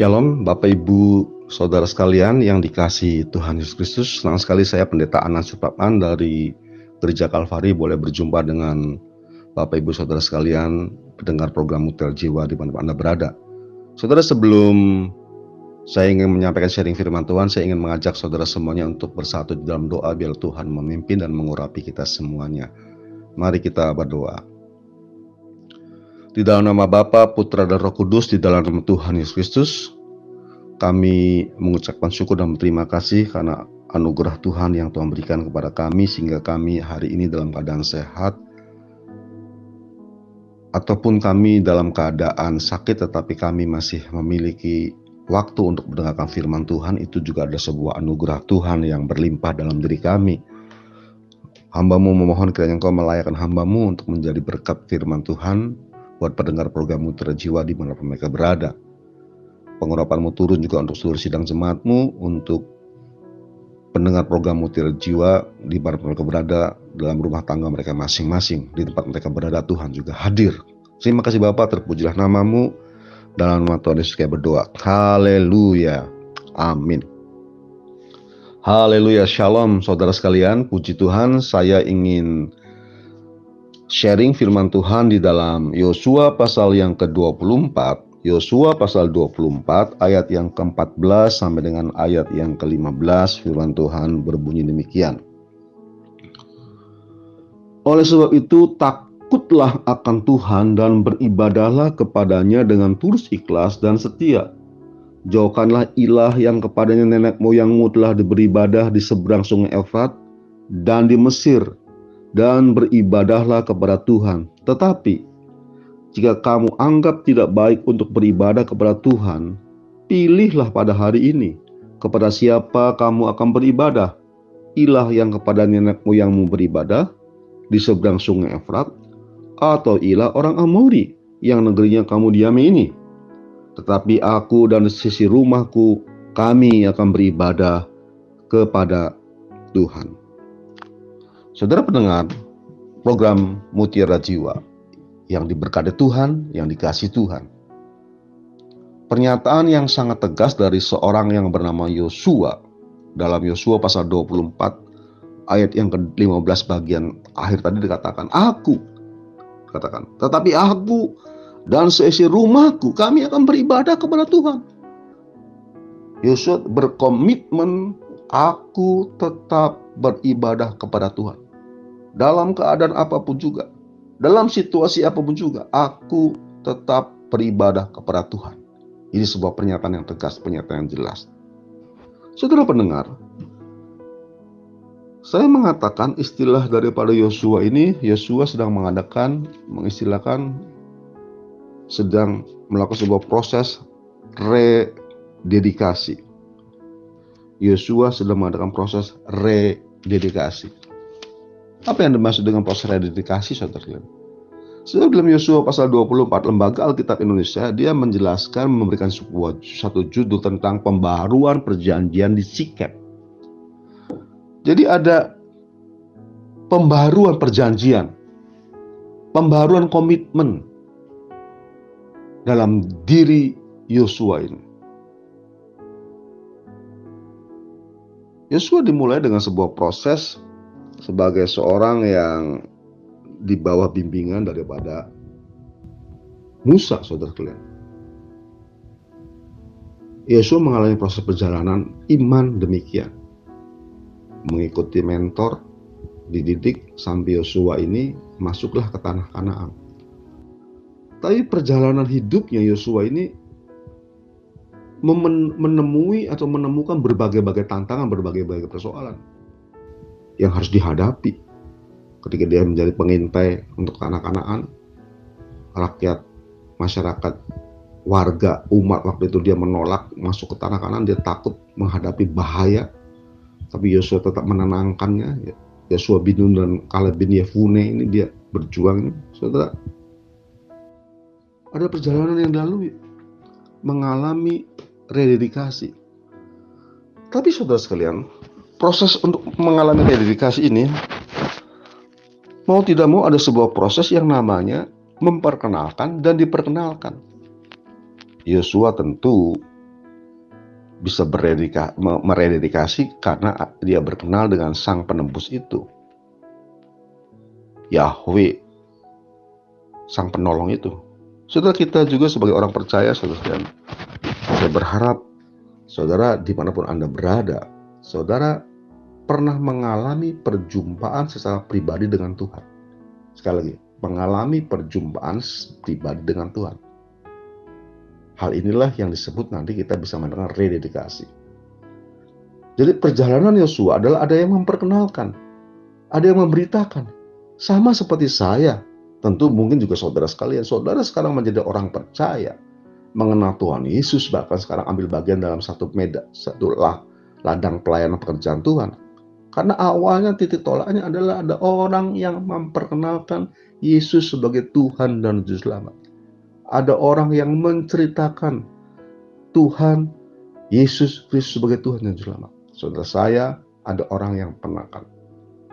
Shalom Bapak Ibu Saudara sekalian yang dikasih Tuhan Yesus Kristus. Senang sekali saya pendeta Anan Suprapan dari Gereja Kalvari boleh berjumpa dengan Bapak Ibu Saudara sekalian pendengar program Mutel Jiwa di mana Anda berada. Saudara sebelum saya ingin menyampaikan sharing firman Tuhan Saya ingin mengajak saudara semuanya untuk bersatu di dalam doa Biar Tuhan memimpin dan mengurapi kita semuanya. Mari kita berdoa. Di dalam nama Bapa, Putra, dan Roh Kudus, di dalam nama Tuhan Yesus Kristus, kami mengucapkan syukur dan berterima kasih karena anugerah Tuhan yang Tuhan berikan kepada kami sehingga kami hari ini dalam keadaan sehat ataupun kami dalam keadaan sakit tetapi kami masih memiliki waktu untuk mendengarkan firman Tuhan itu juga ada sebuah anugerah Tuhan yang berlimpah dalam diri kami. Hambamu memohon kiranya engkau melayakkan hambamu untuk menjadi berkat firman Tuhan buat pendengar program Mutiara Jiwa di mana mereka berada. Pengurapanmu turun juga untuk seluruh sidang jemaatmu, untuk pendengar program Mutiara Jiwa di mana mereka berada dalam rumah tangga mereka masing-masing, di tempat mereka berada Tuhan juga hadir. Terima kasih Bapak, terpujilah namamu. Dalam nama Tuhan Yesus kayak berdoa. Haleluya. Amin. Haleluya. Shalom saudara sekalian. Puji Tuhan, saya ingin sharing firman Tuhan di dalam Yosua pasal yang ke-24, Yosua pasal 24 ayat yang ke-14 sampai dengan ayat yang ke-15 firman Tuhan berbunyi demikian. Oleh sebab itu takutlah akan Tuhan dan beribadahlah kepadanya dengan tulus ikhlas dan setia. Jauhkanlah ilah yang kepadanya nenek moyangmu telah beribadah di seberang sungai Efrat dan di Mesir dan beribadahlah kepada Tuhan. Tetapi jika kamu anggap tidak baik untuk beribadah kepada Tuhan, pilihlah pada hari ini kepada siapa kamu akan beribadah. Ilah yang kepada nenek moyangmu beribadah di seberang sungai Efrat, atau ilah orang Amori yang negerinya kamu diami ini. Tetapi aku dan sisi rumahku, kami akan beribadah kepada Tuhan. Saudara pendengar program Mutiara Jiwa yang diberkati Tuhan, yang dikasih Tuhan. Pernyataan yang sangat tegas dari seorang yang bernama Yosua dalam Yosua pasal 24 ayat yang ke-15 bagian akhir tadi dikatakan aku katakan tetapi aku dan seisi rumahku kami akan beribadah kepada Tuhan. Yosua berkomitmen aku tetap beribadah kepada Tuhan dalam keadaan apa pun juga, dalam situasi apa pun juga, aku tetap beribadah kepada Tuhan. Ini sebuah pernyataan yang tegas, pernyataan yang jelas. Saudara pendengar, saya mengatakan istilah daripada Yosua ini, Yosua sedang mengadakan, mengistilahkan, sedang melakukan sebuah proses rededikasi. Yosua sedang mengadakan proses rededikasi. Apa yang dimaksud dengan proses rededikasi saudara Sudah dalam Yosua pasal 24 Lembaga Alkitab Indonesia dia menjelaskan memberikan sebuah satu judul tentang pembaruan perjanjian di Sikep. Jadi ada pembaruan perjanjian, pembaruan komitmen dalam diri Yosua ini. Yosua dimulai dengan sebuah proses sebagai seorang yang di bawah bimbingan daripada Musa, saudara kalian. Yesus mengalami proses perjalanan iman demikian. Mengikuti mentor, dididik sampai Yosua ini masuklah ke tanah Kanaan. Tapi perjalanan hidupnya Yosua ini menemui atau menemukan berbagai-bagai tantangan, berbagai-bagai persoalan yang harus dihadapi ketika dia menjadi pengintai untuk anak-anakan. Rakyat masyarakat warga umat waktu itu dia menolak masuk ke tanah kanan dia takut menghadapi bahaya. Tapi Yosua tetap menenangkannya. Yosua bin Nun dan Kaleb bin Yefune ini dia berjuang saudara ada perjalanan yang lalu mengalami rededikasi. Tapi saudara sekalian proses untuk mengalami dedikasi ini mau tidak mau ada sebuah proses yang namanya memperkenalkan dan diperkenalkan. Yosua tentu bisa merededikasi karena dia berkenal dengan sang penebus itu. Yahweh, sang penolong itu. Saudara kita juga sebagai orang percaya, saudara saya berharap saudara di mana pun Anda berada, saudara pernah mengalami perjumpaan secara pribadi dengan Tuhan. Sekali lagi, mengalami perjumpaan pribadi dengan Tuhan. Hal inilah yang disebut nanti kita bisa mendengar rededikasi. Jadi perjalanan Yosua adalah ada yang memperkenalkan, ada yang memberitakan. Sama seperti saya, Tentu mungkin juga saudara sekalian, saudara sekarang menjadi orang percaya, mengenal Tuhan Yesus, bahkan sekarang ambil bagian dalam satu medan, satu lah, ladang pelayanan pekerjaan Tuhan. Karena awalnya titik tolaknya adalah ada orang yang memperkenalkan Yesus sebagai Tuhan dan Juru Selamat. Ada orang yang menceritakan Tuhan Yesus Kristus sebagai Tuhan dan Juru Selamat. Saudara saya, ada orang yang pernah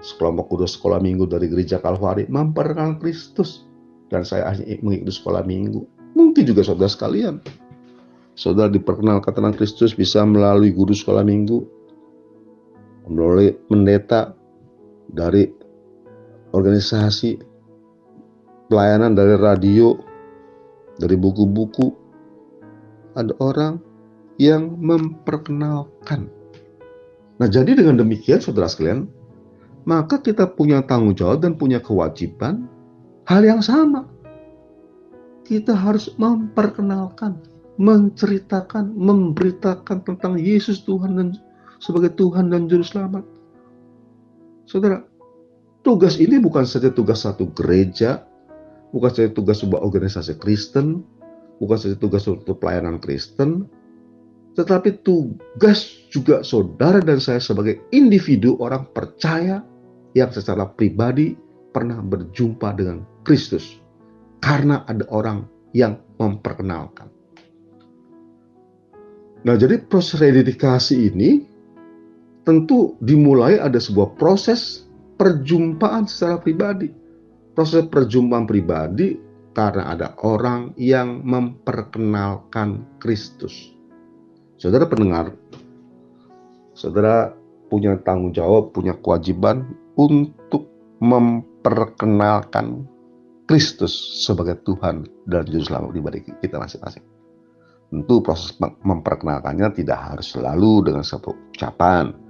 sekelompok kudus sekolah minggu dari gereja Kalvari memperkenalkan Kristus dan saya hanya mengikuti sekolah minggu. Mungkin juga saudara sekalian, saudara diperkenalkan tentang Kristus bisa melalui guru sekolah minggu, melalui pendeta dari organisasi pelayanan dari radio, dari buku-buku. Ada orang yang memperkenalkan. Nah, jadi dengan demikian saudara sekalian, maka kita punya tanggung jawab dan punya kewajiban hal yang sama. Kita harus memperkenalkan, menceritakan, memberitakan tentang Yesus Tuhan dan sebagai Tuhan dan Juru Selamat. Saudara, tugas ini bukan saja tugas satu gereja, bukan saja tugas sebuah organisasi Kristen, bukan saja tugas untuk pelayanan Kristen, tetapi tugas juga saudara dan saya sebagai individu orang percaya yang secara pribadi pernah berjumpa dengan Kristus karena ada orang yang memperkenalkan. Nah, jadi proses rededikasi ini tentu dimulai ada sebuah proses perjumpaan secara pribadi. Proses perjumpaan pribadi karena ada orang yang memperkenalkan Kristus. Saudara pendengar, saudara punya tanggung jawab, punya kewajiban untuk memperkenalkan Kristus sebagai Tuhan dan Juru Selamat pribadi kita masing-masing. Tentu proses memperkenalkannya tidak harus selalu dengan satu ucapan,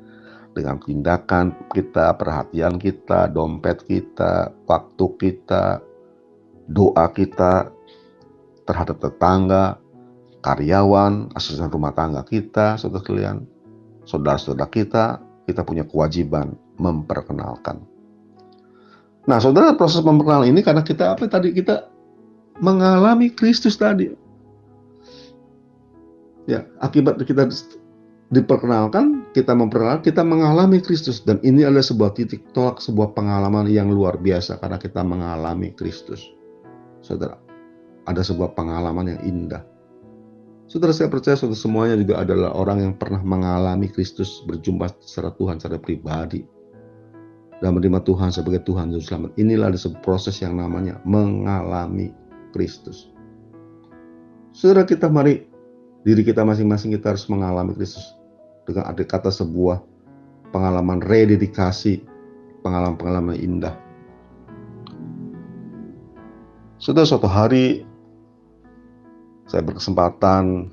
dengan tindakan kita, perhatian kita, dompet kita, waktu kita, doa kita terhadap tetangga, karyawan, asisten rumah tangga kita, saudara sekalian, saudara-saudara kita, kita punya kewajiban memperkenalkan. Nah, saudara, proses memperkenalkan ini karena kita apa tadi kita mengalami Kristus tadi. Ya, akibat kita diperkenalkan, kita memperkenalkan, kita mengalami Kristus dan ini adalah sebuah titik tolak sebuah pengalaman yang luar biasa karena kita mengalami Kristus. Saudara, ada sebuah pengalaman yang indah. Saudara saya percaya saudara semuanya juga adalah orang yang pernah mengalami Kristus berjumpa secara Tuhan secara pribadi dan menerima Tuhan sebagai Tuhan dan Selamat. Inilah ada sebuah proses yang namanya mengalami Kristus. Saudara kita mari diri kita masing-masing kita harus mengalami Kristus dengan ada kata sebuah pengalaman rededikasi, pengalaman-pengalaman indah. Sudah suatu hari saya berkesempatan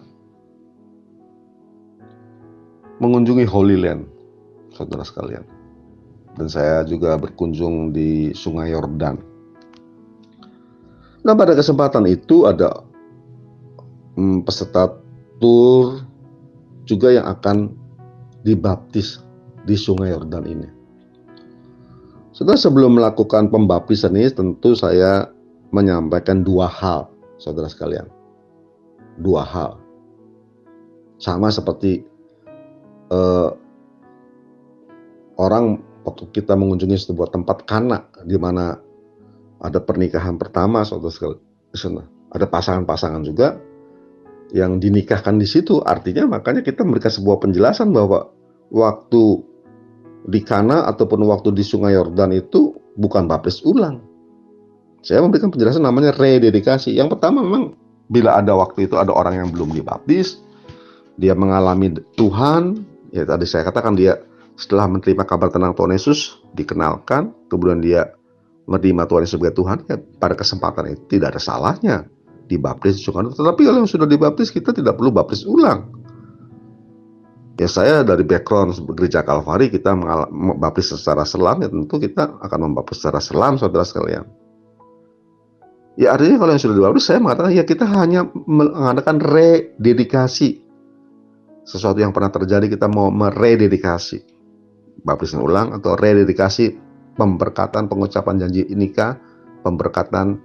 mengunjungi Holy Land, saudara sekalian dan saya juga berkunjung di Sungai Yordan. Nah, pada kesempatan itu ada hmm, peserta tur juga yang akan dibaptis di Sungai Yordan ini. Setelah sebelum melakukan pembaptisan ini, tentu saya menyampaikan dua hal, saudara sekalian. Dua hal. Sama seperti uh, orang waktu kita mengunjungi sebuah tempat kanak di mana ada pernikahan pertama suatu sekali ada pasangan-pasangan juga yang dinikahkan di situ artinya makanya kita memberikan sebuah penjelasan bahwa waktu di Kana ataupun waktu di Sungai Yordan itu bukan baptis ulang. Saya memberikan penjelasan namanya rededikasi. Yang pertama memang bila ada waktu itu ada orang yang belum dibaptis, dia mengalami Tuhan, ya tadi saya katakan dia setelah menerima kabar tentang Tuhan Yesus dikenalkan, kemudian dia menerima Tuhan sebagai Tuhan, ya pada kesempatan itu tidak ada salahnya dibaptis juga. Tetapi kalau yang sudah dibaptis kita tidak perlu baptis ulang. Ya saya dari background gereja Kalvari kita membaptis secara selam ya tentu kita akan membaptis secara selam saudara sekalian. Ya artinya kalau yang sudah dibaptis saya mengatakan ya kita hanya mengadakan rededikasi sesuatu yang pernah terjadi kita mau merededikasi baptisan ulang atau rededikasi pemberkatan pengucapan janji nikah pemberkatan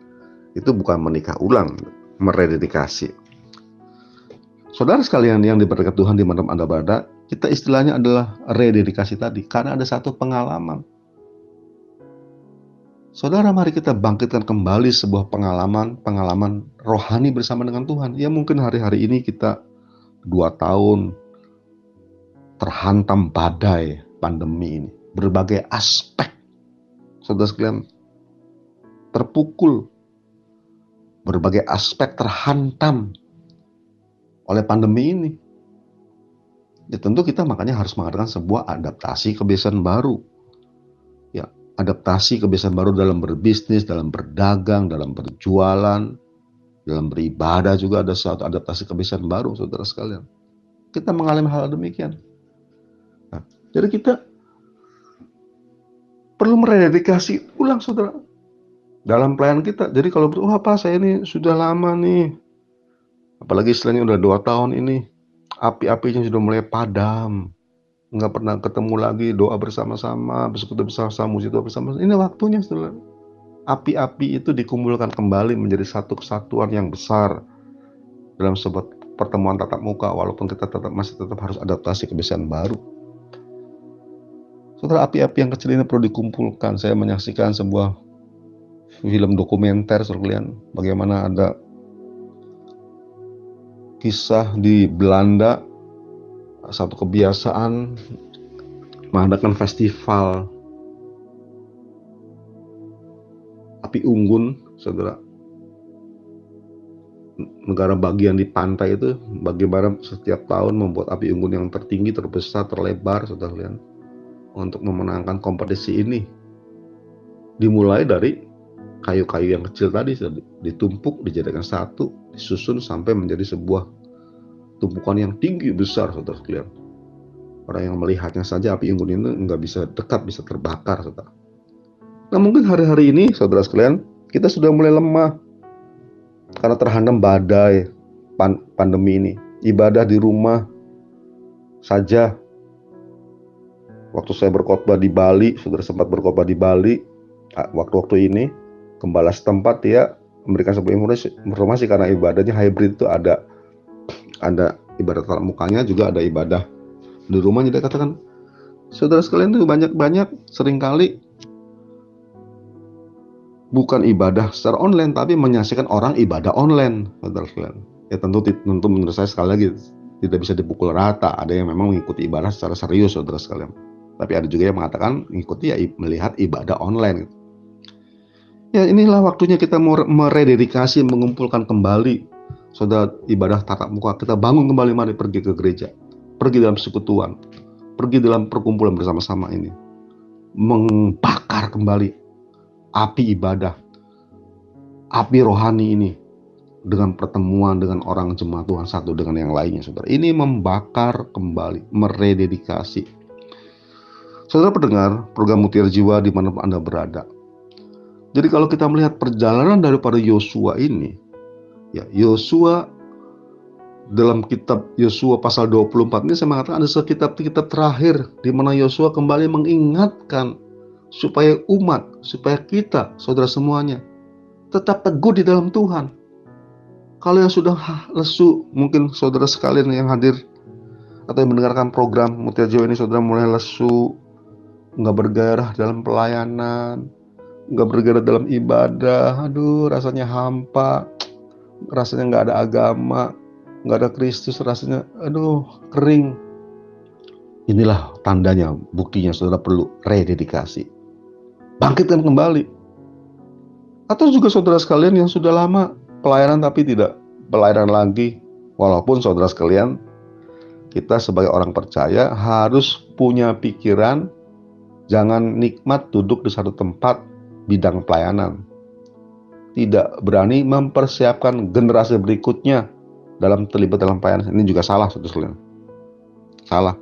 itu bukan menikah ulang merededikasi saudara sekalian yang diberkati Tuhan di mana anda berada kita istilahnya adalah rededikasi tadi karena ada satu pengalaman Saudara, mari kita bangkitkan kembali sebuah pengalaman, pengalaman rohani bersama dengan Tuhan. Ya mungkin hari-hari ini kita dua tahun terhantam badai pandemi ini. Berbagai aspek, saudara sekalian, terpukul. Berbagai aspek terhantam oleh pandemi ini. Ya tentu kita makanya harus mengadakan sebuah adaptasi kebiasaan baru. Ya, adaptasi kebiasaan baru dalam berbisnis, dalam berdagang, dalam berjualan, dalam beribadah juga ada suatu adaptasi kebiasaan baru, saudara sekalian. Kita mengalami hal demikian. Nah, jadi kita perlu merededikasi ulang, saudara, dalam pelayanan kita. Jadi kalau oh apa saya ini sudah lama nih, apalagi istilahnya udah dua tahun ini, api-apinya sudah mulai padam, nggak pernah ketemu lagi doa bersama-sama, bersekutu bersama-sama, musik doa bersama. Ini waktunya, saudara api-api itu dikumpulkan kembali menjadi satu kesatuan yang besar dalam sebuah pertemuan tatap muka walaupun kita tetap masih tetap harus adaptasi kebiasaan baru. Setelah api-api yang kecil ini perlu dikumpulkan. Saya menyaksikan sebuah film dokumenter sekalian bagaimana ada kisah di Belanda satu kebiasaan mengadakan festival api unggun, saudara. Negara bagian di pantai itu bagaimana setiap tahun membuat api unggun yang tertinggi, terbesar, terlebar, saudara lihat, untuk memenangkan kompetisi ini. Dimulai dari kayu-kayu yang kecil tadi ditumpuk, dijadikan satu, disusun sampai menjadi sebuah tumpukan yang tinggi besar, saudara sekalian. Orang yang melihatnya saja api unggun itu nggak bisa dekat, bisa terbakar, saudara. Nah mungkin hari-hari ini saudara sekalian kita sudah mulai lemah karena terhantam badai pandemi ini. Ibadah di rumah saja. Waktu saya berkhotbah di Bali, saudara sempat berkhotbah di Bali, waktu-waktu ini, gembala setempat dia memberikan sebuah informasi, informasi karena ibadahnya hybrid itu ada ada ibadah tatap mukanya juga ada ibadah di rumah. Jadi katakan saudara sekalian itu banyak-banyak sering kali bukan ibadah secara online tapi menyaksikan orang ibadah online. Ya tentu tentu menurut saya sekali lagi tidak bisa dipukul rata. Ada yang memang mengikuti ibadah secara serius saudara sekalian. Tapi ada juga yang mengatakan mengikuti ya melihat ibadah online ya inilah waktunya kita merededikasi mengumpulkan kembali saudara ibadah tatap muka kita bangun kembali mari pergi ke gereja pergi dalam sekutuan pergi dalam perkumpulan bersama-sama ini membakar kembali api ibadah, api rohani ini dengan pertemuan dengan orang jemaat Tuhan satu dengan yang lainnya, saudara. Ini membakar kembali, merededikasi. Saudara pendengar program Mutiara Jiwa di mana Anda berada. Jadi kalau kita melihat perjalanan daripada Yosua ini, ya Yosua dalam kitab Yosua pasal 24 ini saya mengatakan ada kitab-kitab terakhir di mana Yosua kembali mengingatkan supaya umat, supaya kita, saudara semuanya, tetap teguh di dalam Tuhan. Kalau yang sudah lesu, mungkin saudara sekalian yang hadir atau yang mendengarkan program Mutiara Jawa ini, saudara mulai lesu, nggak bergairah dalam pelayanan, nggak bergairah dalam ibadah, aduh rasanya hampa, rasanya nggak ada agama, nggak ada Kristus, rasanya aduh kering. Inilah tandanya, buktinya saudara perlu rededikasi. Bangkitkan kembali. Atau juga saudara sekalian yang sudah lama pelayanan tapi tidak pelayanan lagi, walaupun saudara sekalian kita sebagai orang percaya harus punya pikiran jangan nikmat duduk di satu tempat bidang pelayanan. Tidak berani mempersiapkan generasi berikutnya dalam terlibat dalam pelayanan. Ini juga salah satu sekalian. Salah.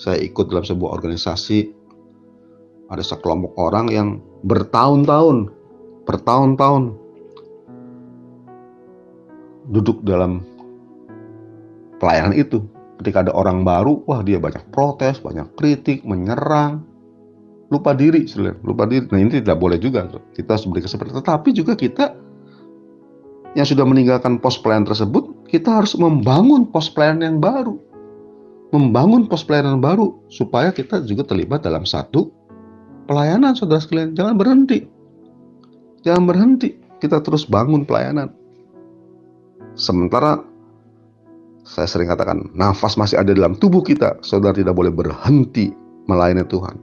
Saya ikut dalam sebuah organisasi ada sekelompok orang yang bertahun-tahun bertahun-tahun duduk dalam pelayanan itu ketika ada orang baru, wah dia banyak protes, banyak kritik, menyerang, lupa diri, lupa diri. Nah ini tidak boleh juga. Kita harus beri kesempatan. Tetapi juga kita yang sudah meninggalkan pos pelayanan tersebut, kita harus membangun pos pelayanan yang baru. Membangun pos pelayanan baru supaya kita juga terlibat dalam satu pelayanan saudara sekalian. Jangan berhenti. Jangan berhenti. Kita terus bangun pelayanan. Sementara saya sering katakan, nafas masih ada dalam tubuh kita. Saudara tidak boleh berhenti melayani Tuhan.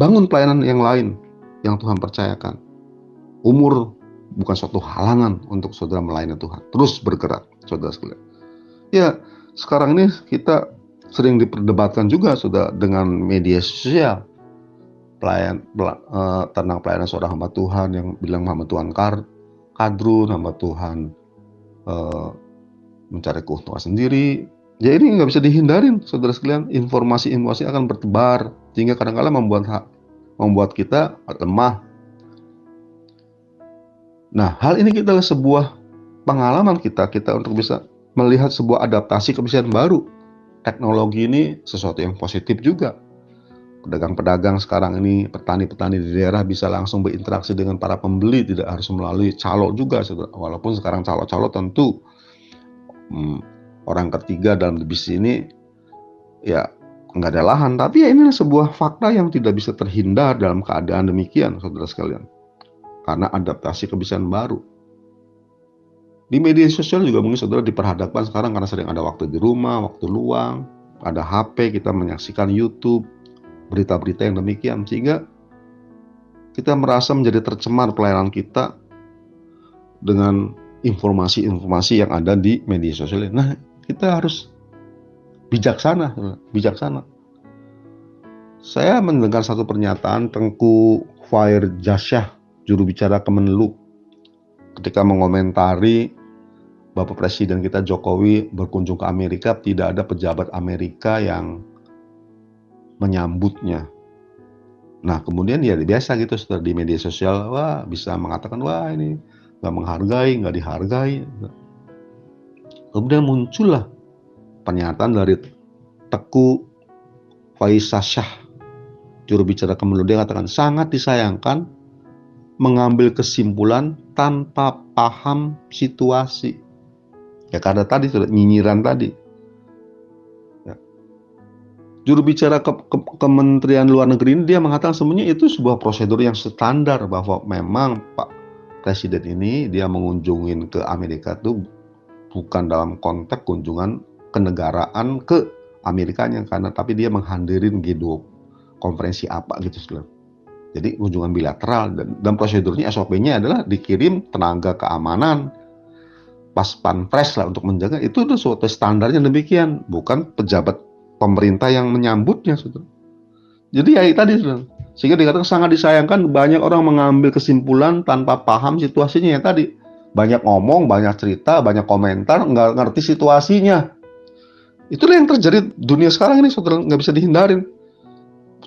Bangun pelayanan yang lain yang Tuhan percayakan. Umur bukan suatu halangan untuk saudara melayani Tuhan. Terus bergerak, saudara sekalian. Ya, sekarang ini kita sering diperdebatkan juga sudah dengan media sosial pelayan uh, tentang pelayanan seorang hamba Tuhan yang bilang hamba Tuhan kar, kadrun, hamba Tuhan uh, mencari keuntungan sendiri. Ya ini nggak bisa dihindarin, saudara sekalian. Informasi-informasi akan bertebar sehingga kadang-kadang membuat membuat kita lemah. Nah, hal ini kita sebuah pengalaman kita kita untuk bisa melihat sebuah adaptasi kebiasaan baru. Teknologi ini sesuatu yang positif juga. Pedagang-pedagang sekarang ini, petani-petani di daerah bisa langsung berinteraksi dengan para pembeli, tidak harus melalui calo juga. Walaupun sekarang calo-calo tentu hmm, orang ketiga dalam bisnis ini ya nggak ada lahan. Tapi ya ini sebuah fakta yang tidak bisa terhindar dalam keadaan demikian, saudara sekalian. Karena adaptasi kebiasaan baru. Di media sosial juga mungkin saudara diperhadapkan sekarang karena sering ada waktu di rumah, waktu luang, ada HP, kita menyaksikan YouTube, berita-berita yang demikian sehingga kita merasa menjadi tercemar pelayanan kita dengan informasi-informasi yang ada di media sosial. Nah, kita harus bijaksana, bijaksana. Saya mendengar satu pernyataan Tengku Fair Jasyah, juru bicara Kemenlu, ketika mengomentari Bapak Presiden kita Jokowi berkunjung ke Amerika, tidak ada pejabat Amerika yang menyambutnya. Nah kemudian ya biasa gitu setelah di media sosial wah bisa mengatakan wah ini nggak menghargai nggak dihargai. Kemudian muncullah pernyataan dari Teku Faisal Syah juru bicara Kemenlu. Dia katakan sangat disayangkan mengambil kesimpulan tanpa paham situasi. Ya karena tadi sudah nyinyiran tadi. Juru bicara ke, ke, Kementerian Luar Negeri ini dia mengatakan semuanya itu sebuah prosedur yang standar bahwa memang Pak Presiden ini dia mengunjungi ke Amerika itu bukan dalam konteks kunjungan kenegaraan ke Amerikanya karena tapi dia menghadirin G20 konferensi apa gitu sebenarnya. Jadi kunjungan bilateral dan, dan prosedurnya SOP-nya adalah dikirim tenaga keamanan pas panpres lah untuk menjaga itu tuh suatu standarnya demikian bukan pejabat pemerintah yang menyambutnya saudara. Jadi ya tadi saudara. Sehingga dikatakan sangat disayangkan banyak orang mengambil kesimpulan tanpa paham situasinya ya tadi. Banyak ngomong, banyak cerita, banyak komentar, nggak ngerti situasinya. Itulah yang terjadi dunia sekarang ini saudara, nggak bisa dihindarin.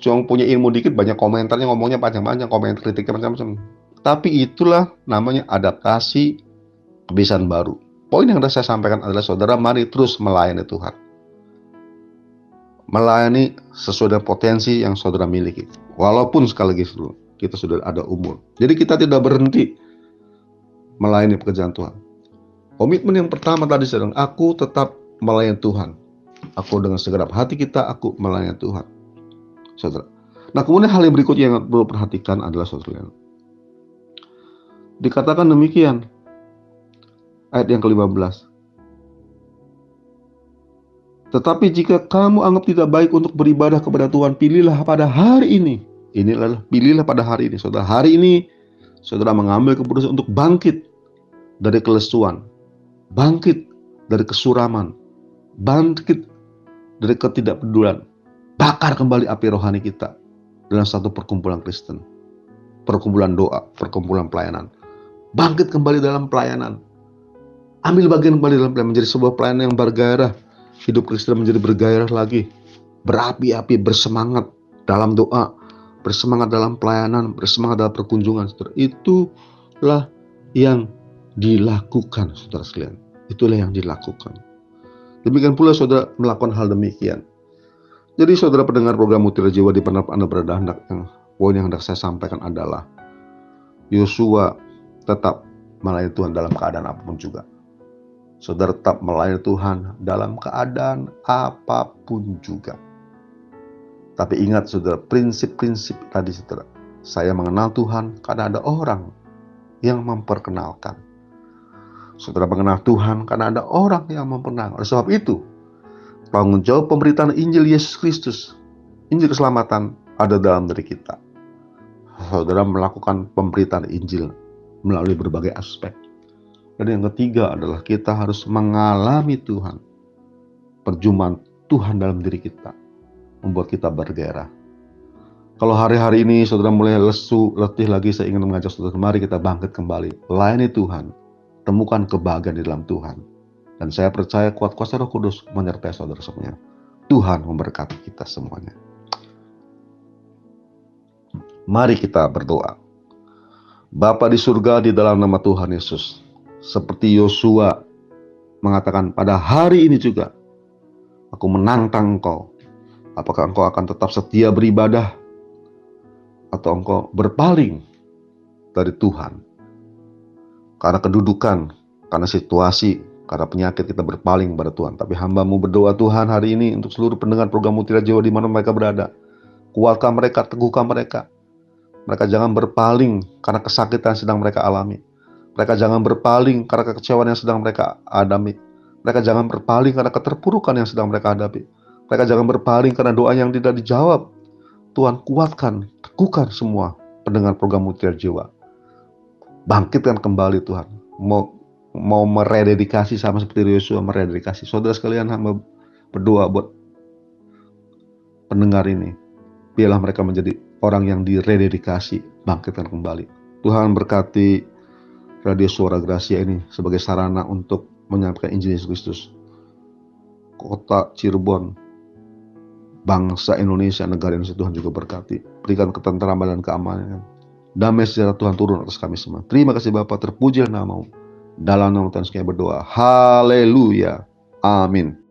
Cuma punya ilmu dikit, banyak komentarnya, ngomongnya panjang-panjang, komentar kritiknya macam-macam. Tapi itulah namanya adaptasi kebiasaan baru. Poin yang saya sampaikan adalah saudara, mari terus melayani Tuhan melayani sesuai dengan potensi yang saudara miliki. Walaupun sekali lagi kita sudah ada umur. Jadi kita tidak berhenti melayani pekerjaan Tuhan. Komitmen yang pertama tadi sedang aku tetap melayani Tuhan. Aku dengan segenap hati kita aku melayani Tuhan. Saudara. Nah, kemudian hal yang berikutnya yang perlu perhatikan adalah saudara. Dikatakan demikian. Ayat yang ke-15. Tetapi jika kamu anggap tidak baik untuk beribadah kepada Tuhan, pilihlah pada hari ini. Inilah pilihlah pada hari ini. Saudara, hari ini saudara mengambil keputusan untuk bangkit dari kelesuan. Bangkit dari kesuraman, bangkit dari ketidakpedulian, bakar kembali api rohani kita dalam satu perkumpulan Kristen, perkumpulan doa, perkumpulan pelayanan. Bangkit kembali dalam pelayanan. Ambil bagian kembali dalam pelayanan menjadi sebuah pelayanan yang bergairah. Hidup Kristen menjadi bergairah lagi. Berapi-api, bersemangat dalam doa, bersemangat dalam pelayanan, bersemangat dalam perkunjungan. Saudara. Itulah yang dilakukan, saudara sekalian. Itulah yang dilakukan. Demikian pula saudara melakukan hal demikian. Jadi saudara pendengar program Mutiara Jiwa di mana Anda berada, hendak yang poin yang hendak saya sampaikan adalah Yosua tetap melayani Tuhan dalam keadaan apa pun juga. Saudara tetap melayani Tuhan dalam keadaan apa pun juga. Tapi ingat saudara, prinsip-prinsip tadi saudara. Saya mengenal Tuhan karena ada orang yang memperkenalkan. Saudara mengenal Tuhan karena ada orang yang memperkenalkan. Oleh sebab itu, tanggung jawab pemberitaan Injil Yesus Kristus, Injil keselamatan ada dalam diri kita. Saudara melakukan pemberitaan Injil melalui berbagai aspek. Dan yang ketiga adalah kita harus mengalami Tuhan. Perjumpaan Tuhan dalam diri kita membuat kita bergairah. Kalau hari-hari ini saudara mulai lesu, letih lagi, saya ingin mengajak saudara, mari kita bangkit kembali. Layani Tuhan, temukan kebahagiaan di dalam Tuhan. Dan saya percaya kuat kuasa roh kudus menyertai saudara semuanya. Tuhan memberkati kita semuanya. Mari kita berdoa. Bapa di surga di dalam nama Tuhan Yesus. Seperti Yosua mengatakan pada hari ini juga. Aku menantang engkau. Apakah engkau akan tetap setia beribadah? Atau engkau berpaling dari Tuhan? karena kedudukan, karena situasi, karena penyakit kita berpaling kepada Tuhan. Tapi hambamu berdoa Tuhan hari ini untuk seluruh pendengar program Mutiara Jawa di mana mereka berada. Kuatkan mereka, teguhkan mereka. Mereka jangan berpaling karena kesakitan yang sedang mereka alami. Mereka jangan berpaling karena kekecewaan yang sedang mereka alami. Mereka jangan berpaling karena keterpurukan yang sedang mereka hadapi. Mereka jangan berpaling karena doa yang tidak dijawab. Tuhan kuatkan, teguhkan semua pendengar program Mutiara Jiwa bangkitkan kembali Tuhan. Mau mau merededikasi sama seperti Yosua merededikasi. Saudara sekalian hamba berdoa buat pendengar ini. Biarlah mereka menjadi orang yang dirededikasi, bangkitkan kembali. Tuhan berkati Radio Suara Gracia ini sebagai sarana untuk menyampaikan Injil Yesus Kristus. Kota Cirebon, bangsa Indonesia, negara Indonesia Tuhan juga berkati. Berikan ketentraman dan keamanan Damai sejahtera Tuhan turun atas kami semua. Terima kasih Bapak, terpuji namamu. Dalam nama Tuhan kami berdoa. Haleluya. Amin.